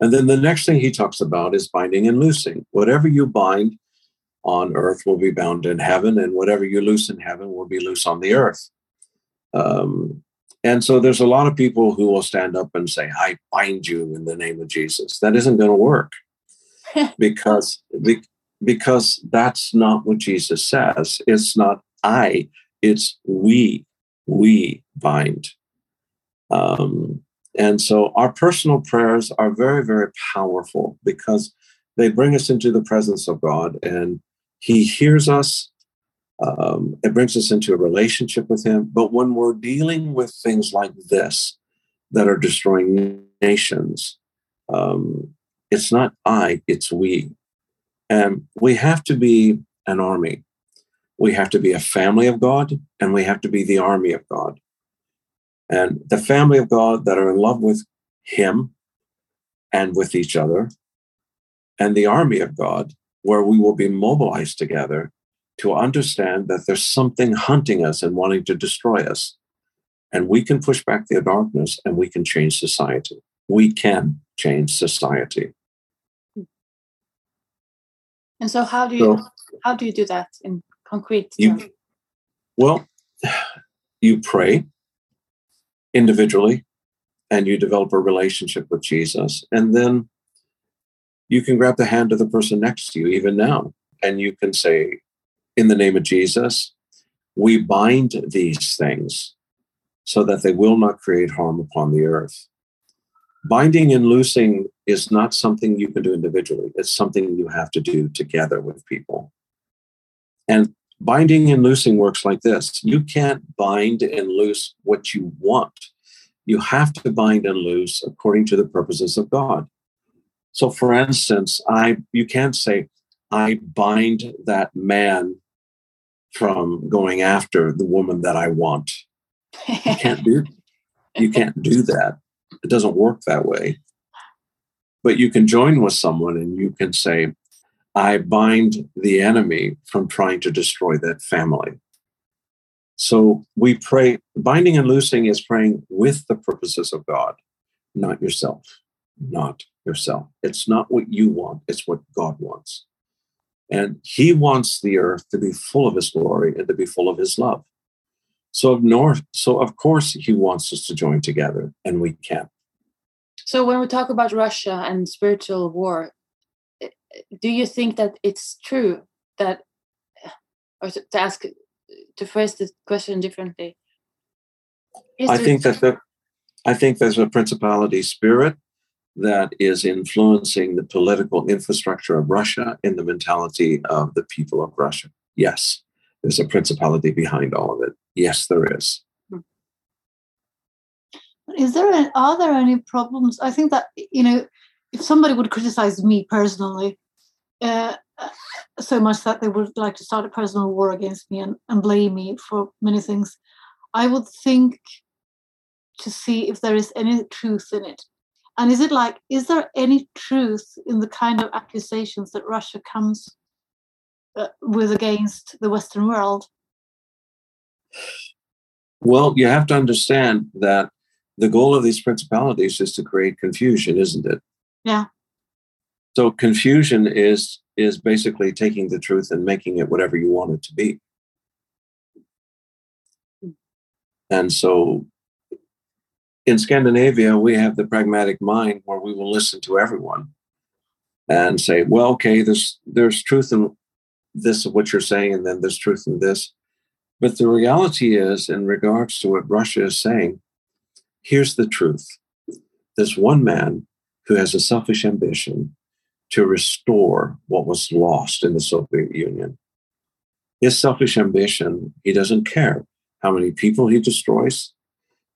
And then the next thing he talks about is binding and loosing. Whatever you bind on earth will be bound in heaven, and whatever you loose in heaven will be loose on the earth. Um, and so there's a lot of people who will stand up and say, I bind you in the name of Jesus. That isn't going to work because, because that's not what Jesus says. It's not I, it's we. We bind. Um, and so our personal prayers are very, very powerful because they bring us into the presence of God and he hears us. Um, it brings us into a relationship with Him. But when we're dealing with things like this that are destroying nations, um, it's not I, it's we. And we have to be an army. We have to be a family of God, and we have to be the army of God. And the family of God that are in love with Him and with each other, and the army of God where we will be mobilized together to understand that there's something hunting us and wanting to destroy us. And we can push back the darkness and we can change society. We can change society. And so how do you so, how do you do that in concrete terms? You, well, you pray individually and you develop a relationship with Jesus. And then you can grab the hand of the person next to you, even now, and you can say, In the name of Jesus, we bind these things so that they will not create harm upon the earth. Binding and loosing is not something you can do individually, it's something you have to do together with people. And binding and loosing works like this you can't bind and loose what you want. You have to bind and loose according to the purposes of God. So, for instance, I you can't say I bind that man from going after the woman that I want. You can't do you can't do that. it doesn't work that way. But you can join with someone and you can say, I bind the enemy from trying to destroy that family. So we pray, binding and loosing is praying with the purposes of God, not yourself, not yourself. It's not what you want, it's what God wants. And He wants the earth to be full of His glory and to be full of His love. So of north, so of course He wants us to join together, and we can. So when we talk about Russia and spiritual war, eh, eh, do you think that it's true that, eh, or to ask to phrase the question differently. I think that the, I think there's a principality spirit that is influencing the political infrastructure of Russia and the mentality of the people of Russia. Yes, there's a principality behind all of it. Yes, there is. Is there any, are there any problems? I think that you know, if somebody would criticize me personally, uh, so much that they would like to start a personal war against me and, and blame me for many things, I would think to see if there is any truth in it. And is it like, is there any truth in the kind of accusations that Russia comes uh, with against the Western world? Well, you have to understand that the goal of these principalities is to create confusion, isn't it? Yeah. So confusion is is basically taking the truth and making it whatever you want it to be. And so in Scandinavia, we have the pragmatic mind where we will listen to everyone and say, well, okay, there's there's truth in this of what you're saying, and then there's truth in this. But the reality is, in regards to what Russia is saying, here's the truth. There's one man who has a selfish ambition to restore what was lost in the Soviet Union. His selfish ambition, he doesn't care how many people he destroys.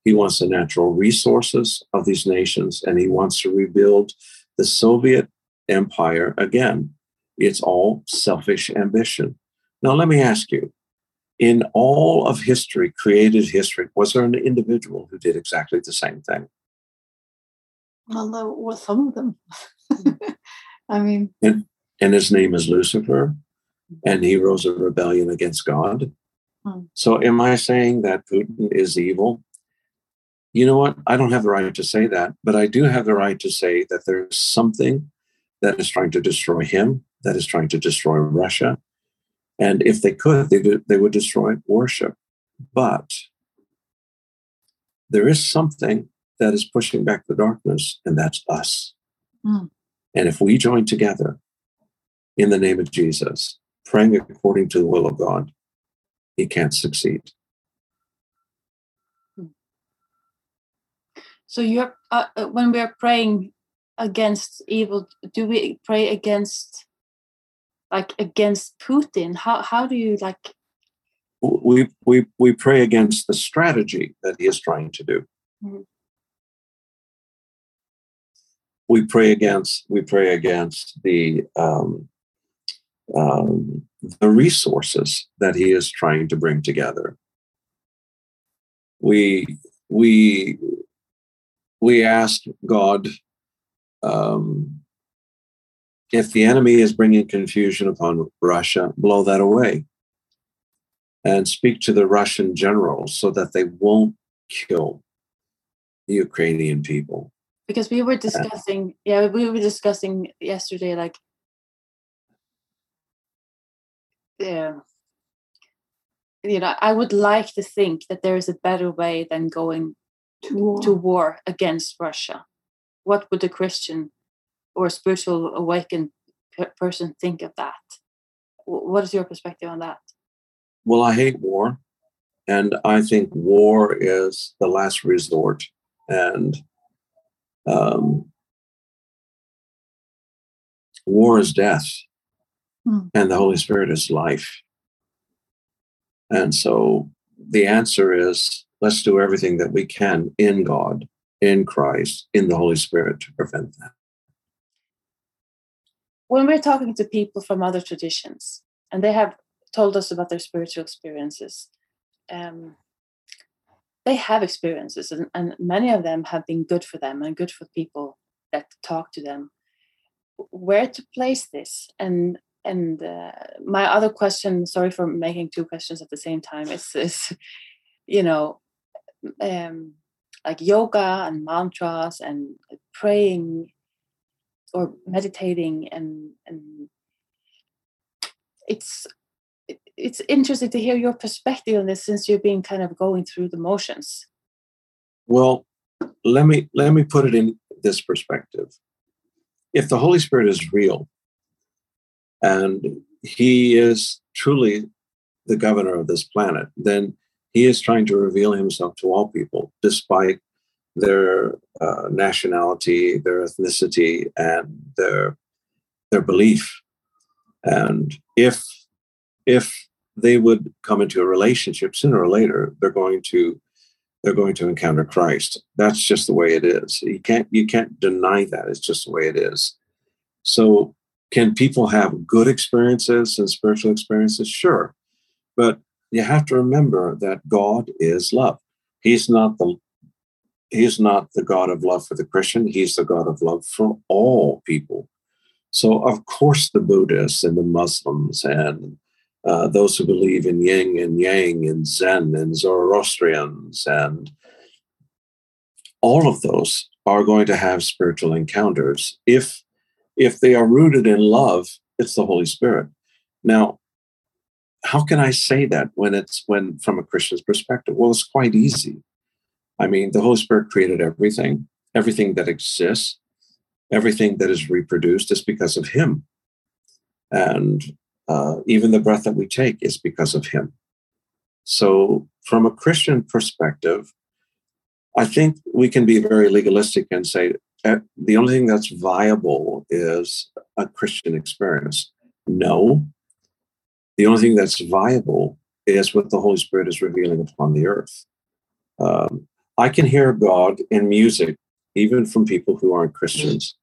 He wants the natural resources of these nations and he wants to rebuild the Soviet empire again. It's all selfish ambition. Now, let me ask you in all of history, created history, was there an individual who did exactly the same thing? Well, there were some of them. I mean, and, and his name is Lucifer, and he rose a rebellion against God. Hmm. So, am I saying that Putin is evil? You know what? I don't have the right to say that, but I do have the right to say that there's something that is trying to destroy him, that is trying to destroy Russia. And if they could, they, do, they would destroy worship. But there is something that is pushing back the darkness, and that's us. Mm. And if we join together in the name of Jesus, praying according to the will of God, he can't succeed. So you're uh, uh when we are praying against evil, do we pray against like against Putin? How how do you like? We we we pray against the strategy that he is trying to do. Mm-hmm we pray against we pray against the um, um, the resources that he is trying to bring together. We we we ask God um, if the enemy is bringing confusion upon Russia, blow that away, and speak to the Russian generals so that they won't kill the Ukrainian people. Because we were discussing yeah we were discussing yesterday like yeah you know i would like to think that there is a better way than going to war, to war against russia what would a christian or a spiritual awakened person think of that what is your perspective on that well i hate war and i think war is the last resort and um, war is death, mm. and the Holy Spirit is life. And so the answer is let's do everything that we can in God, in Christ, in the Holy Spirit to prevent that. When we're talking to people from other traditions, and they have told us about their spiritual experiences, um, they have experiences and, and many of them have been good for them and good for people that talk to them where to place this and and uh, my other question sorry for making two questions at the same time is, is you know um, like yoga and mantras and praying or meditating and and it's it's interesting to hear your perspective on this since you've been kind of going through the motions. Well let me let me put it in this perspective. If the holy spirit is real and he is truly the governor of this planet then he is trying to reveal himself to all people despite their uh, nationality their ethnicity and their their belief. And if if they would come into a relationship sooner or later they're going to they're going to encounter christ. That's just the way it is. You can't you can't deny that. It's just the way it is. So can people have good experiences and spiritual experiences? Sure. But you have to remember that god is love. He's not the he's not the god of love for the christian. He's the god of love for all people. So of course the buddhists and the muslims and uh, those who believe in yin and yang and Zen and Zoroastrians and all of those are going to have spiritual encounters. If if they are rooted in love it's the holy spirit. Now how can i say that when it's when from a christian's perspective well it's quite easy i mean the holy spirit created everything everything that exists everything that is reproduced is because of him and uh, even the breath that we take is because of him. So, from a Christian perspective, I think we can be very legalistic and say uh, the only thing that's viable is a Christian experience. No. The only thing that's viable is what the Holy Spirit is revealing upon the earth. Um, I can hear God in music, even from people who aren't Christians.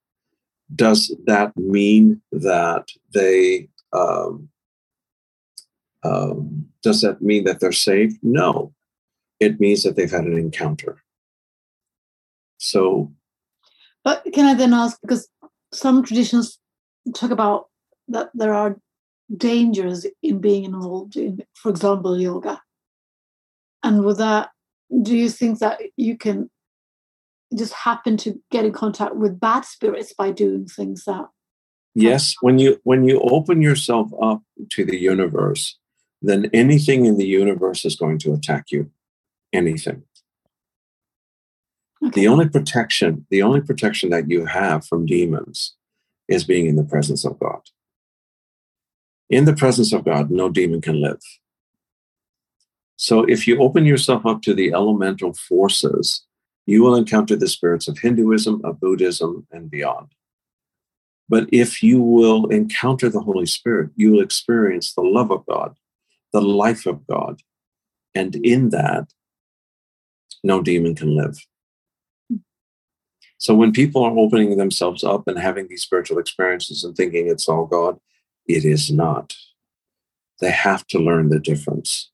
Does that mean that they um, um, does that mean that they're saved? No. It means that they've had an encounter. So. But can I then ask, because some traditions talk about that there are dangers in being involved in, for example, yoga. And with that, do you think that you can just happen to get in contact with bad spirits by doing things that yes when you when you open yourself up to the universe then anything in the universe is going to attack you anything okay. the only protection the only protection that you have from demons is being in the presence of god in the presence of god no demon can live so if you open yourself up to the elemental forces you will encounter the spirits of hinduism of buddhism and beyond but if you will encounter the Holy Spirit, you will experience the love of God, the life of God. And in that, no demon can live. So when people are opening themselves up and having these spiritual experiences and thinking it's all God, it is not. They have to learn the difference.